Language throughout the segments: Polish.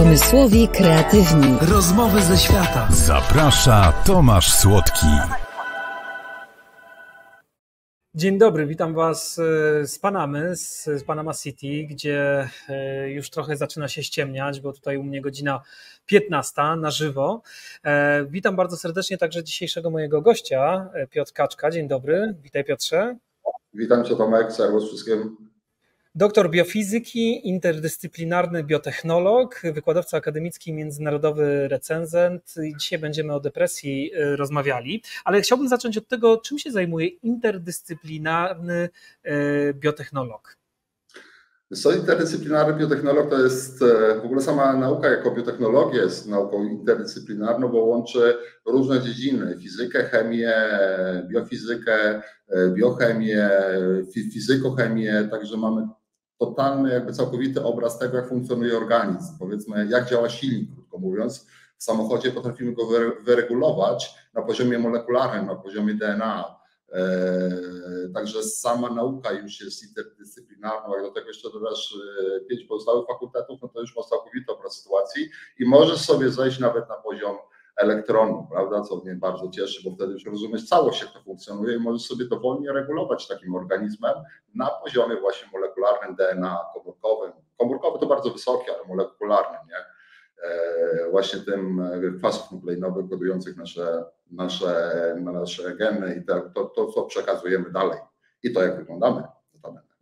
Pomysłowi kreatywni. Rozmowy ze świata. Zaprasza Tomasz Słodki. Dzień dobry, witam Was e, z Panamy, z Panama City, gdzie e, już trochę zaczyna się ściemniać, bo tutaj u mnie godzina 15 na żywo. E, witam bardzo serdecznie także dzisiejszego mojego gościa, Piotr Kaczka. Dzień dobry, witaj Piotrze. Witam Cię Tomek, serwus wszystkim. Doktor biofizyki, interdyscyplinarny biotechnolog, wykładowca akademicki, międzynarodowy recenzent. Dzisiaj będziemy o depresji e, rozmawiali, ale chciałbym zacząć od tego, czym się zajmuje interdyscyplinarny e, biotechnolog. Co interdyscyplinarny biotechnolog to jest e, w ogóle sama nauka jako biotechnologia jest nauką interdyscyplinarną, bo łączy różne dziedziny, fizykę, chemię, biofizykę, biochemię, fizykochemię, także mamy totalny, jakby całkowity obraz tego, jak funkcjonuje organizm. Powiedzmy, jak działa silnik, krótko mówiąc. W samochodzie potrafimy go wyregulować na poziomie molekularnym, na poziomie DNA. Eee, także sama nauka już jest interdyscyplinarna, jak do tego jeszcze dodasz e, pięć pozostałych fakultetów, no to już masz całkowity obraz sytuacji i możesz sobie zejść nawet na poziom elektronu, prawda, co mnie bardzo cieszy, bo wtedy już rozumiesz całość, jak to funkcjonuje i możesz sobie dowolnie regulować takim organizmem na poziomie właśnie molekularnym, DNA, komórkowym. Komórkowy to bardzo wysoki, ale molekularnym, nie? E, właśnie tym e, kwasów nukleinowych kodujących nasze, nasze, nasze geny i to, to, to, co przekazujemy dalej i to, jak wyglądamy.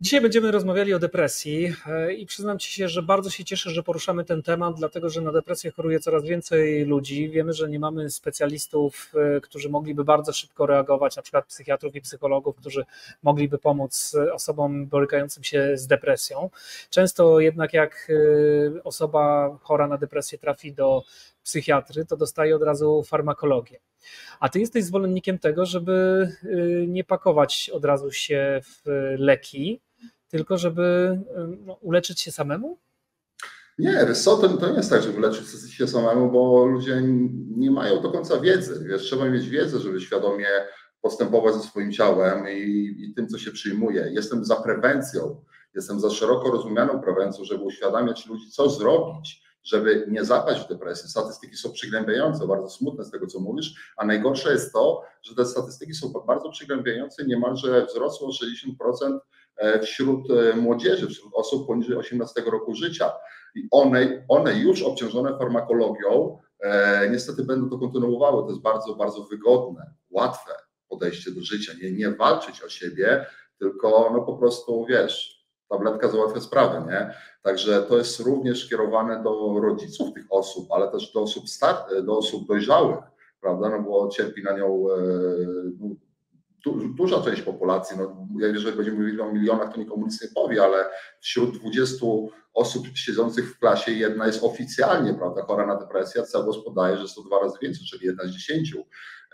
Dzisiaj będziemy rozmawiali o depresji e, i przyznam Ci się, że bardzo się cieszę, że poruszamy ten temat, dlatego że na depresję choruje coraz więcej ludzi. Wiemy, że nie mamy specjalistów, e, którzy mogliby bardzo szybko reagować, na przykład psychiatrów i psychologów, którzy mogliby pomóc osobom borykającym się z depresją. Często jednak jak e, osoba chora na depresję trafi do psychiatry, to dostaje od razu farmakologię. A ty jesteś zwolennikiem tego, żeby nie pakować od razu się w leki, tylko żeby no, uleczyć się samemu? Nie, to, to nie jest tak, żeby leczyć się samemu, bo ludzie nie mają do końca wiedzy. Wiesz, trzeba mieć wiedzę, żeby świadomie postępować ze swoim ciałem i, i tym, co się przyjmuje. Jestem za prewencją, jestem za szeroko rozumianą prewencją, żeby uświadamiać ludzi, co zrobić, żeby nie zapaść w depresję. Statystyki są przygnębiające, bardzo smutne z tego, co mówisz, a najgorsze jest to, że te statystyki są bardzo przygnębiające, niemalże wzrosło o 60% E, wśród e, młodzieży, wśród osób poniżej 18 roku życia. I one, one już obciążone farmakologią e, niestety będą to kontynuowały. To jest bardzo, bardzo wygodne, łatwe podejście do życia. Nie, nie walczyć o siebie, tylko no po prostu, wiesz, tabletka załatwia sprawę, nie? Także to jest również kierowane do rodziców tych osób, ale też do osób, star- do osób dojrzałych, prawda? No bo cierpi na nią no, duża część populacji, no, jeżeli będziemy mówili o milionach, to nikomu nic nie powie, ale wśród 20 osób siedzących w klasie jedna jest oficjalnie prawda, chora na depresję, a CEBOS podaje, że to dwa razy więcej, czyli jedna z dziesięciu.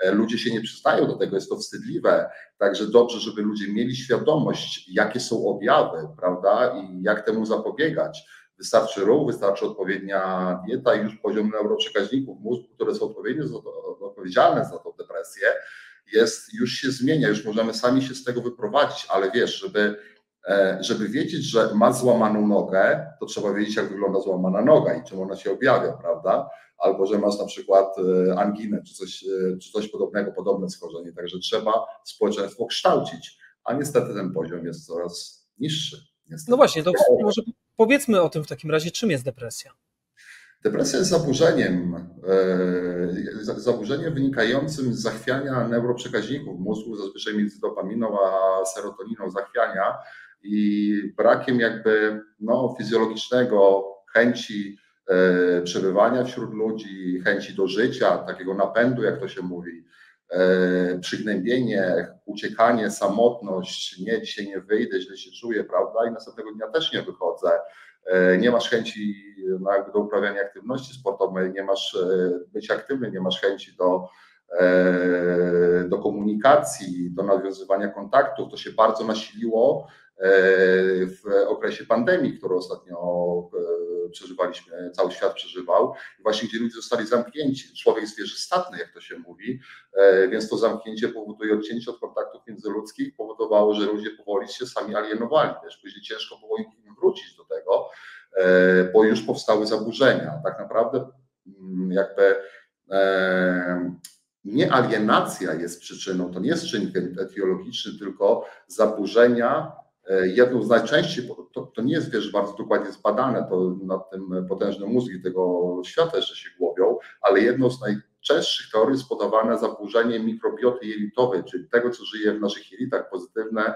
E, ludzie się nie przyznają do tego, jest to wstydliwe, także dobrze, żeby ludzie mieli świadomość, jakie są objawy, prawda, i jak temu zapobiegać. Wystarczy ruch, wystarczy odpowiednia dieta i już poziom neuroprzekaźników mózgu, które są odpowiednio odpowiedzialne za tą depresję, jest, już się zmienia, już możemy sami się z tego wyprowadzić, ale wiesz, żeby, e, żeby wiedzieć, że ma złamaną nogę, to trzeba wiedzieć, jak wygląda złamana noga i czym ona się objawia, prawda? Albo że masz na przykład e, anginę, czy coś, e, czy coś podobnego, podobne schorzenie. Także trzeba społeczeństwo kształcić, a niestety ten poziom jest coraz niższy. Niestety. No właśnie, to może powiedzmy o tym w takim razie, czym jest depresja. Depresja jest zaburzeniem, e, zaburzeniem wynikającym z zachwiania neuroprzekaźników mózgu, zazwyczaj między dopaminą a serotoniną zachwiania i brakiem jakby no, fizjologicznego chęci e, przebywania wśród ludzi, chęci do życia, takiego napędu, jak to się mówi, e, przygnębienie, uciekanie, samotność, nie, dzisiaj nie wyjdę, źle się czuję, prawda, i następnego dnia też nie wychodzę, nie masz chęci no do uprawiania aktywności sportowej, nie masz e, być aktywny, nie masz chęci do, e, do komunikacji, do nawiązywania kontaktów. To się bardzo nasiliło w okresie pandemii, którą ostatnio przeżywaliśmy, cały świat przeżywał, właśnie gdzie ludzie zostali zamknięci. Człowiek jest wierzystatny, jak to się mówi, więc to zamknięcie powoduje odcięcie od kontaktów międzyludzkich, powodowało, że ludzie powoli się sami alienowali. Wiesz, później ciężko było im wrócić do tego. Bo już powstały zaburzenia. Tak naprawdę mm, jakby nie alienacja jest przyczyną, to nie jest czynnik etiologiczny, tylko zaburzenia. E, jedną z najczęściej, to, to nie jest wiesz, bardzo dokładnie zbadane, to nad tym potężne mózgi tego świata jeszcze się głowią, ale jedną z najczęstszych teorii jest podawane zaburzenie mikrobioty jelitowej, czyli tego, co żyje w naszych jelitach, pozytywne,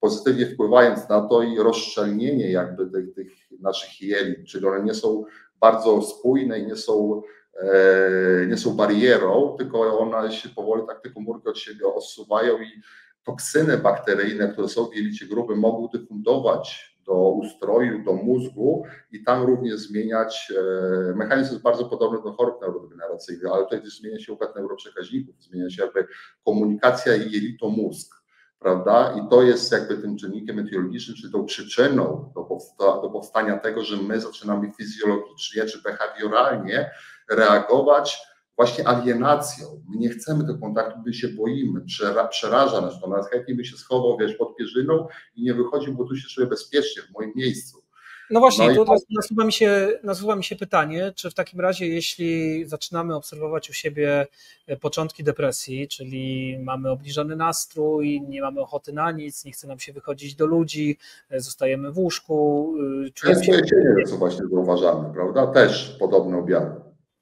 pozytywnie wpływając na to i rozszczelnienie jakby tych, tych naszych jelit, czyli one nie są bardzo spójne i nie są E, nie są barierą, tylko one się powoli tak te komórki od siebie odsuwają i toksyny bakteryjne, które są w jelicie grubym, mogą dyfundować do ustroju, do mózgu i tam również zmieniać, e, mechanizm jest bardzo podobny do chorób neurodegeneracyjnych, ale tutaj zmienia się układ neuroprzekaźników, zmienia się jakby komunikacja jelito-mózg, prawda? I to jest jakby tym czynnikiem etiologicznym, czy tą przyczyną do, powsta do powstania tego, że my zaczynamy fizjologicznie czy behawioralnie reagować właśnie alienacją. My nie chcemy tego kontaktu, my się boimy, przera, przeraża nas to, nas chętnie by się schował, wiesz, pod pierzyną i nie wychodził, bo tu się czuję bezpiecznie, w moim miejscu. No właśnie, no tu i... nasuwa, mi się, nasuwa mi się pytanie, czy w takim razie, jeśli zaczynamy obserwować u siebie e, początki depresji, czyli mamy obniżony nastrój, nie mamy ochoty na nic, nie chce nam się wychodzić do ludzi, e, zostajemy w łóżku. E, czujemy się... co właśnie zauważamy, prawda? Też podobne objawy.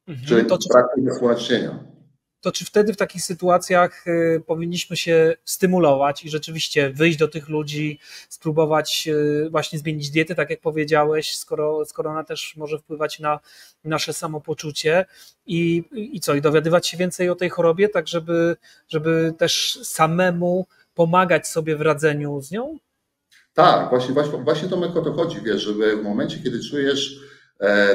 Mhm. Czyli to, brak usłonecznienia. To czy wtedy w takich sytuacjach y, powinniśmy się stymulować i rzeczywiście wyjść do tych ludzi, spróbować y, właśnie zmienić dietę, tak jak powiedziałeś, skoro, skoro ona też może wpływać na nasze samopoczucie i, i co, i dowiadywać się więcej o tej chorobie, tak żeby, żeby też samemu pomagać sobie w radzeniu z nią? Tak, właśnie, właśnie, właśnie to o to chodzi, wiesz, żeby w momencie, kiedy czujesz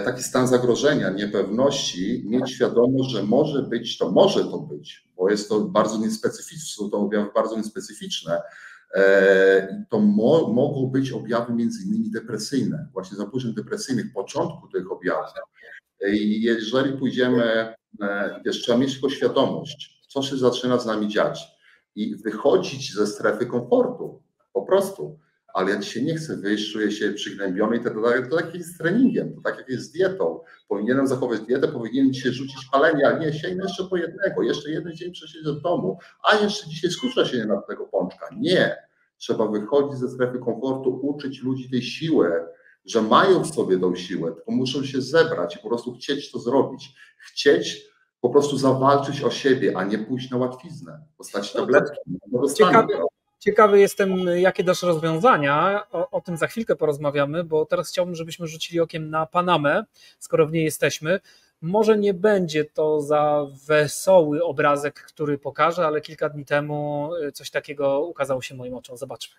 taki stan zagrożenia, niepewności, mieć świadomość, że może być to, może to być, bo jest to bardzo niespecyficzne, są to objawy bardzo niespecyficzne. E, to mo, mogą być objawy między innymi depresyjne, właśnie zaburzeń depresyjnych, początku tych objawów. I jeżeli pójdziemy, e, wiesz, trzeba mieć tylko świadomość, co się zaczyna z nami dziać i wychodzić ze strefy komfortu, po prostu ale ja dzisiaj nie chcę wyjść, czuję się przygnębiony i to, to, to tak jest z treningiem, to tak jak jest z dietą. Powinienem zachować dietę, powinienem dzisiaj rzucić palenie, ale nie, sięgnę jeszcze po jednego, jeszcze jeden dzień przesiedzieć w domu, a jeszcze dzisiaj skuszę się na tego pączka. Nie. Trzeba wychodzić ze strefy komfortu, uczyć ludzi tej siły, że mają w sobie tą siłę, tylko muszą się zebrać i po prostu chcieć to zrobić. Chcieć po prostu zawalczyć o siebie, a nie pójść na łatwiznę, postać no tabletki. No ciekawe, Ciekawy jestem, jakie dasz rozwiązania. O, o, tym za chwilkę porozmawiamy, bo teraz chciałbym, żebyśmy rzucili okiem na Panamę, skoro w niej jesteśmy. Może nie będzie to za wesoły obrazek, który pokażę, ale kilka dni temu coś takiego ukazało się moim oczom. Zobaczmy.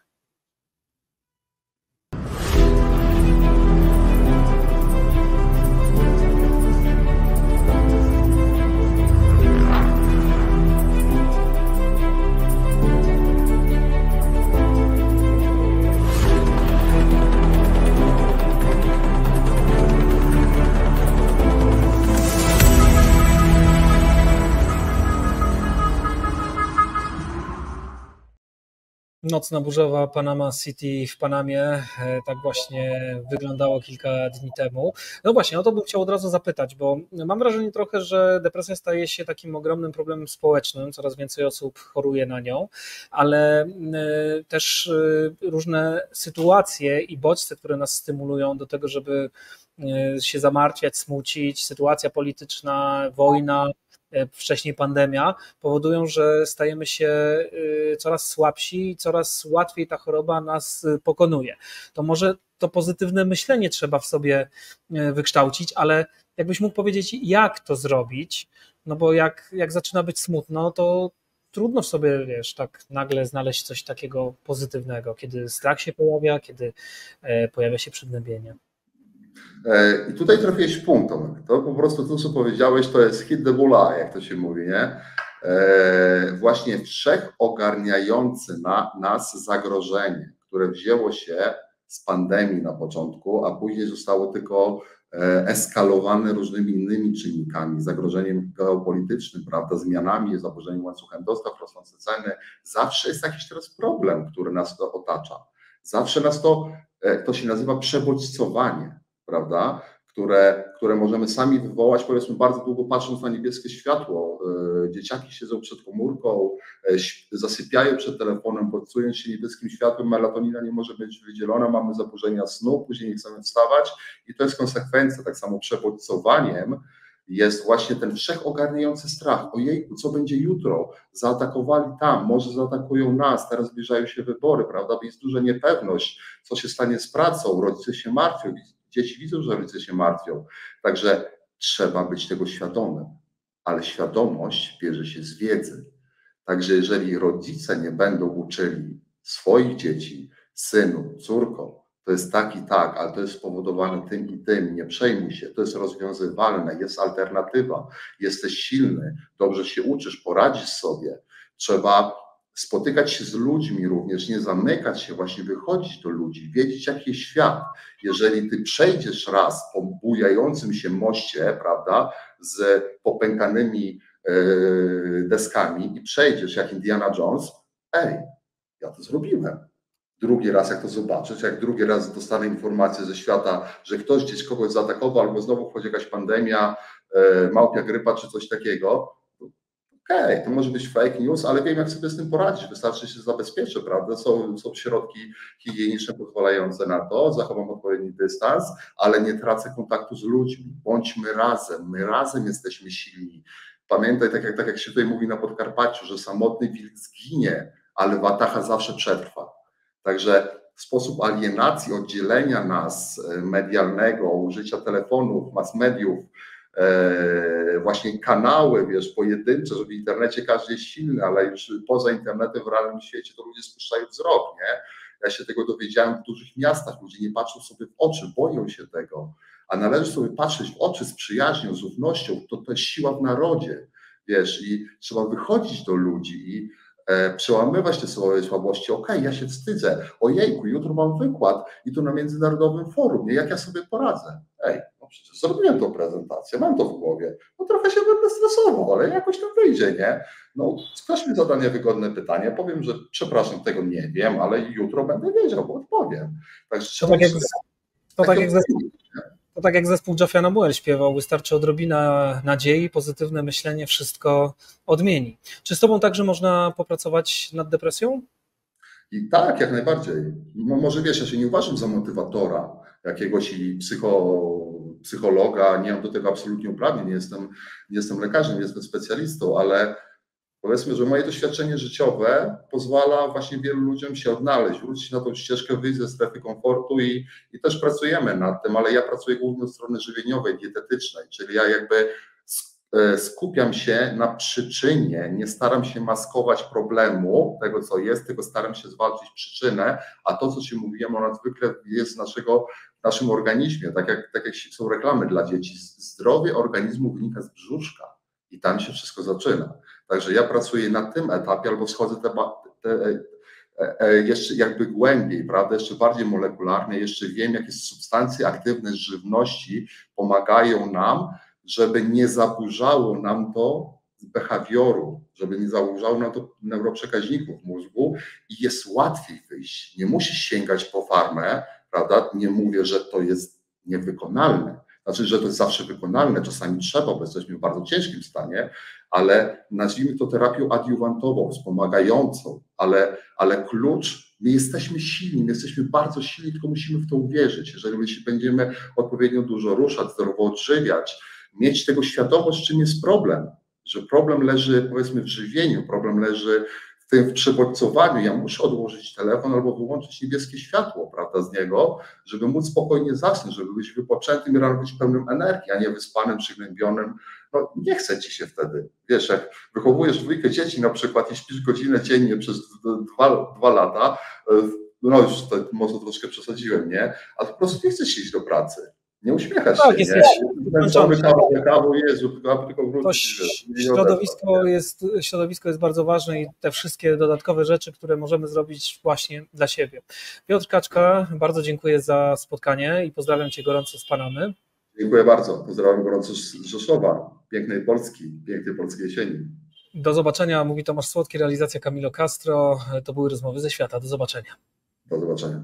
Nocna burzowa Panama City w Panamie, e, tak właśnie wyglądało kilka dni temu. No właśnie, o to bym chciał od razu zapytać, bo mam wrażenie trochę, że depresja staje się takim ogromnym problemem społecznym, coraz więcej osób choruje na nią, ale e, też e, różne sytuacje i bodźce, które nas stymulują do tego, żeby się zamartwiać, smucić, sytuacja polityczna, wojna, wcześniej pandemia, powodują, że stajemy się y, coraz słabsi i coraz łatwiej ta choroba nas y, pokonuje. To może to pozytywne myślenie trzeba w sobie wykształcić, ale jakbyś mógł powiedzieć, jak to zrobić, no bo jak, jak zaczyna być smutno, to trudno w sobie, wiesz, tak nagle znaleźć coś takiego pozytywnego, kiedy strach się pojawia, kiedy e, pojawia się przygnębienie. E, I tutaj trafiłeś w punkt. To po prostu to, co powiedziałeś, to jest hit the bullseye, jak to się mówi, nie? E, właśnie wszechogarniający na nas zagrożenie, które wzięło się z pandemii na początku, a później zostało tylko e, eskalowane różnymi innymi czynnikami, zagrożeniem geopolitycznym, prawda, zmianami, zaburzeniem łańcuchem dostaw, rosnące ceny. Zawsze jest jakiś teraz problem, który nas otacza. Zawsze nas to, to się nazywa przebodźcowanie prawda? które, które możemy sami wywołać, powiedzmy bardzo długo patrząc na niebieskie światło. E, dzieciaki siedzą przed komórką, e, zasypiają przed telefonem, bodźcując się niebieskim światłem, melatonina nie może być wydzielona, mamy zaburzenia snu, później nie chcemy wstawać i to jest konsekwencja, tak samo przebodźcowaniem jest właśnie ten wszechogarniający strach. Ojej, co będzie jutro? Zaatakowali tam, może zaatakują nas, teraz zbliżają się wybory, prawda? Jest duża niepewność, co się stanie z pracą, rodzice się martwią, Dzieci widzą, że rodzice się martwią. Także trzeba być tego świadomym, ale świadomość bierze się z wiedzy. Także jeżeli rodzice nie będą uczyli swoich dzieci, synu, córką, to jest tak i tak, ale to jest spowodowane tym i tym, nie przejmuj się, to jest rozwiązywalne, jest alternatywa, jesteś silny, dobrze się uczysz, poradzisz sobie. Trzeba spotykać się z ludźmi również, nie zamykać się, właśnie wychodzić do ludzi, wiedzieć, jaki jest świat. Jeżeli ty przejdziesz raz po bujającym się moście, prawda, z popękanymi e, deskami i przejdziesz jak Indiana Jones, ej, ja to zrobiłem. Drugi raz, jak to zobaczysz, jak drugi raz dostanę informację ze świata, że ktoś gdzieś kogoś zaatakował, albo znowu wchodzi jakaś pandemia, e, małpia grypa czy coś takiego, okej, okay, to może być fake news, ale wiem, jak sobie z tym poradzić. Wystarczy się zabezpieczyć, prawda? Są, są środki higieniczne pozwalające na to, zachowam odpowiedni dystans, ale nie tracę kontaktu z ludźmi. Bądźmy razem, my razem jesteśmy silni. Pamiętaj, tak jak, tak jak się tutaj mówi na Podkarpaciu, że samotny wilk zginie, ale watacha zawsze przetrwa. Także sposób alienacji, oddzielenia nas e, medialnego, użycia telefonów, mass mediów, właśnie kanały, wiesz, pojedyncze, że w internecie każdy jest silny, ale już poza internetem w realnym świecie to ludzie spuszczają wzrok, nie? Ja się tego dowiedziałem w dużych miastach, ludzie nie patrzą sobie w oczy, boją się tego, a należy sobie patrzeć w oczy z przyjaźnią, z ufnością, to to jest siła w narodzie, wiesz, i trzeba wychodzić do ludzi i e, przełamywać te swoje słabości. Okej, okay, ja się wstydzę, ojejku, jutro mam wykład i to na międzynarodowym forum, nie? jak ja sobie poradzę? Ej, przecież zrobiłem tą prezentację, mam to w głowie, no trochę się będę stresował, ale jakoś to wyjdzie, nie? No, ktoś mi zada niewygodne pytanie, powiem, że przepraszam, tego nie wiem, ale jutro będę wiedział, bo odpowiem. Także to, tak jak, to, tak jak zespół, to tak jak zespół śpiewał, wystarczy odrobina nadziei, pozytywne myślenie wszystko odmieni. Czy z Tobą także można popracować nad depresją? I tak, jak najbardziej. Może wiesz, ja się nie uważam za motywatora jakiegoś i psycho psychologa, nie mam do tego absolutnie uprawnień, nie jestem, nie jestem lekarzem, nie jestem specjalistą, ale powiedzmy, że moje doświadczenie życiowe pozwala właśnie wielu ludziom się odnaleźć, wrócić na tą ścieżkę, wyjść ze strefy komfortu i, i też pracujemy nad tym, ale ja pracuję głównie od strony żywieniowej, dietetycznej, czyli ja jakby skupiam się na przyczynie, nie staram się maskować problemu, tego co jest, tylko staram się zwalczyć przyczynę, a to, co Ci mówiłem, ona zwykle jest naszego w naszym organizmie, tak jak, tak jak są reklamy dla dzieci. Zdrowie organizmu wynika z brzuszka i tam się wszystko zaczyna. Także ja pracuję na tym etapie albo schodzę te, te, e, e, jeszcze jakby głębiej, prawda, jeszcze bardziej molekularnie, jeszcze wiem, jakie substancje aktywne z żywności pomagają nam, żeby nie zaburzało nam to behawioru, żeby nie zaburzało nam to neuroprzekaźników mózgu i jest łatwiej wyjść. Nie musisz sięgać po farmę, prawda? Nie mówię, że to jest niewykonalne. Znaczy, że to jest zawsze wykonalne, czasami trzeba, bo jesteśmy w bardzo ciężkim stanie, ale nazwijmy to terapią adiuwantową, wspomagającą, ale, ale klucz, my jesteśmy silni, my jesteśmy bardzo silni, tylko musimy w to uwierzyć. Jeżeli będziemy odpowiednio dużo ruszać, zdrowo odżywiać, mieć tego świadomość, czym jest problem, że problem leży powiedzmy w żywieniu, problem leży tym w przebodźcowaniu ja muszę odłożyć telefon albo wyłączyć niebieskie światło, prawda, z niego, żeby móc spokojnie zasnąć, żeby być wypoczętym i rano być pełnym energii, a nie wyspanym, przygnębionym. No nie chce ci się wtedy. Wiesz, jak wychowujesz dwójkę dzieci na przykład i śpisz godzinę dziennie przez dwa, dwa lata, e, no już to może troszkę przesadziłem, nie? A po prostu nie chcesz iść do pracy nie uśmiechać tak, się. Zmęczony kawą, Jezu, tylko. Środowisko jest, środowisko jest bardzo ważne i te wszystkie dodatkowe rzeczy, które możemy zrobić właśnie dla siebie. Piotr Kaczka, bardzo dziękuję za spotkanie i pozdrawiam Cię gorąco z Panamy. Dziękuję bardzo. Pozdrawiam gorąco z Rzeszowa, pięknej Polski, pięknej polskiej jesieni. Do zobaczenia, mówi Tomasz Słodki, realizacja Camilo Castro. To były rozmowy ze świata. Do zobaczenia. Do zobaczenia.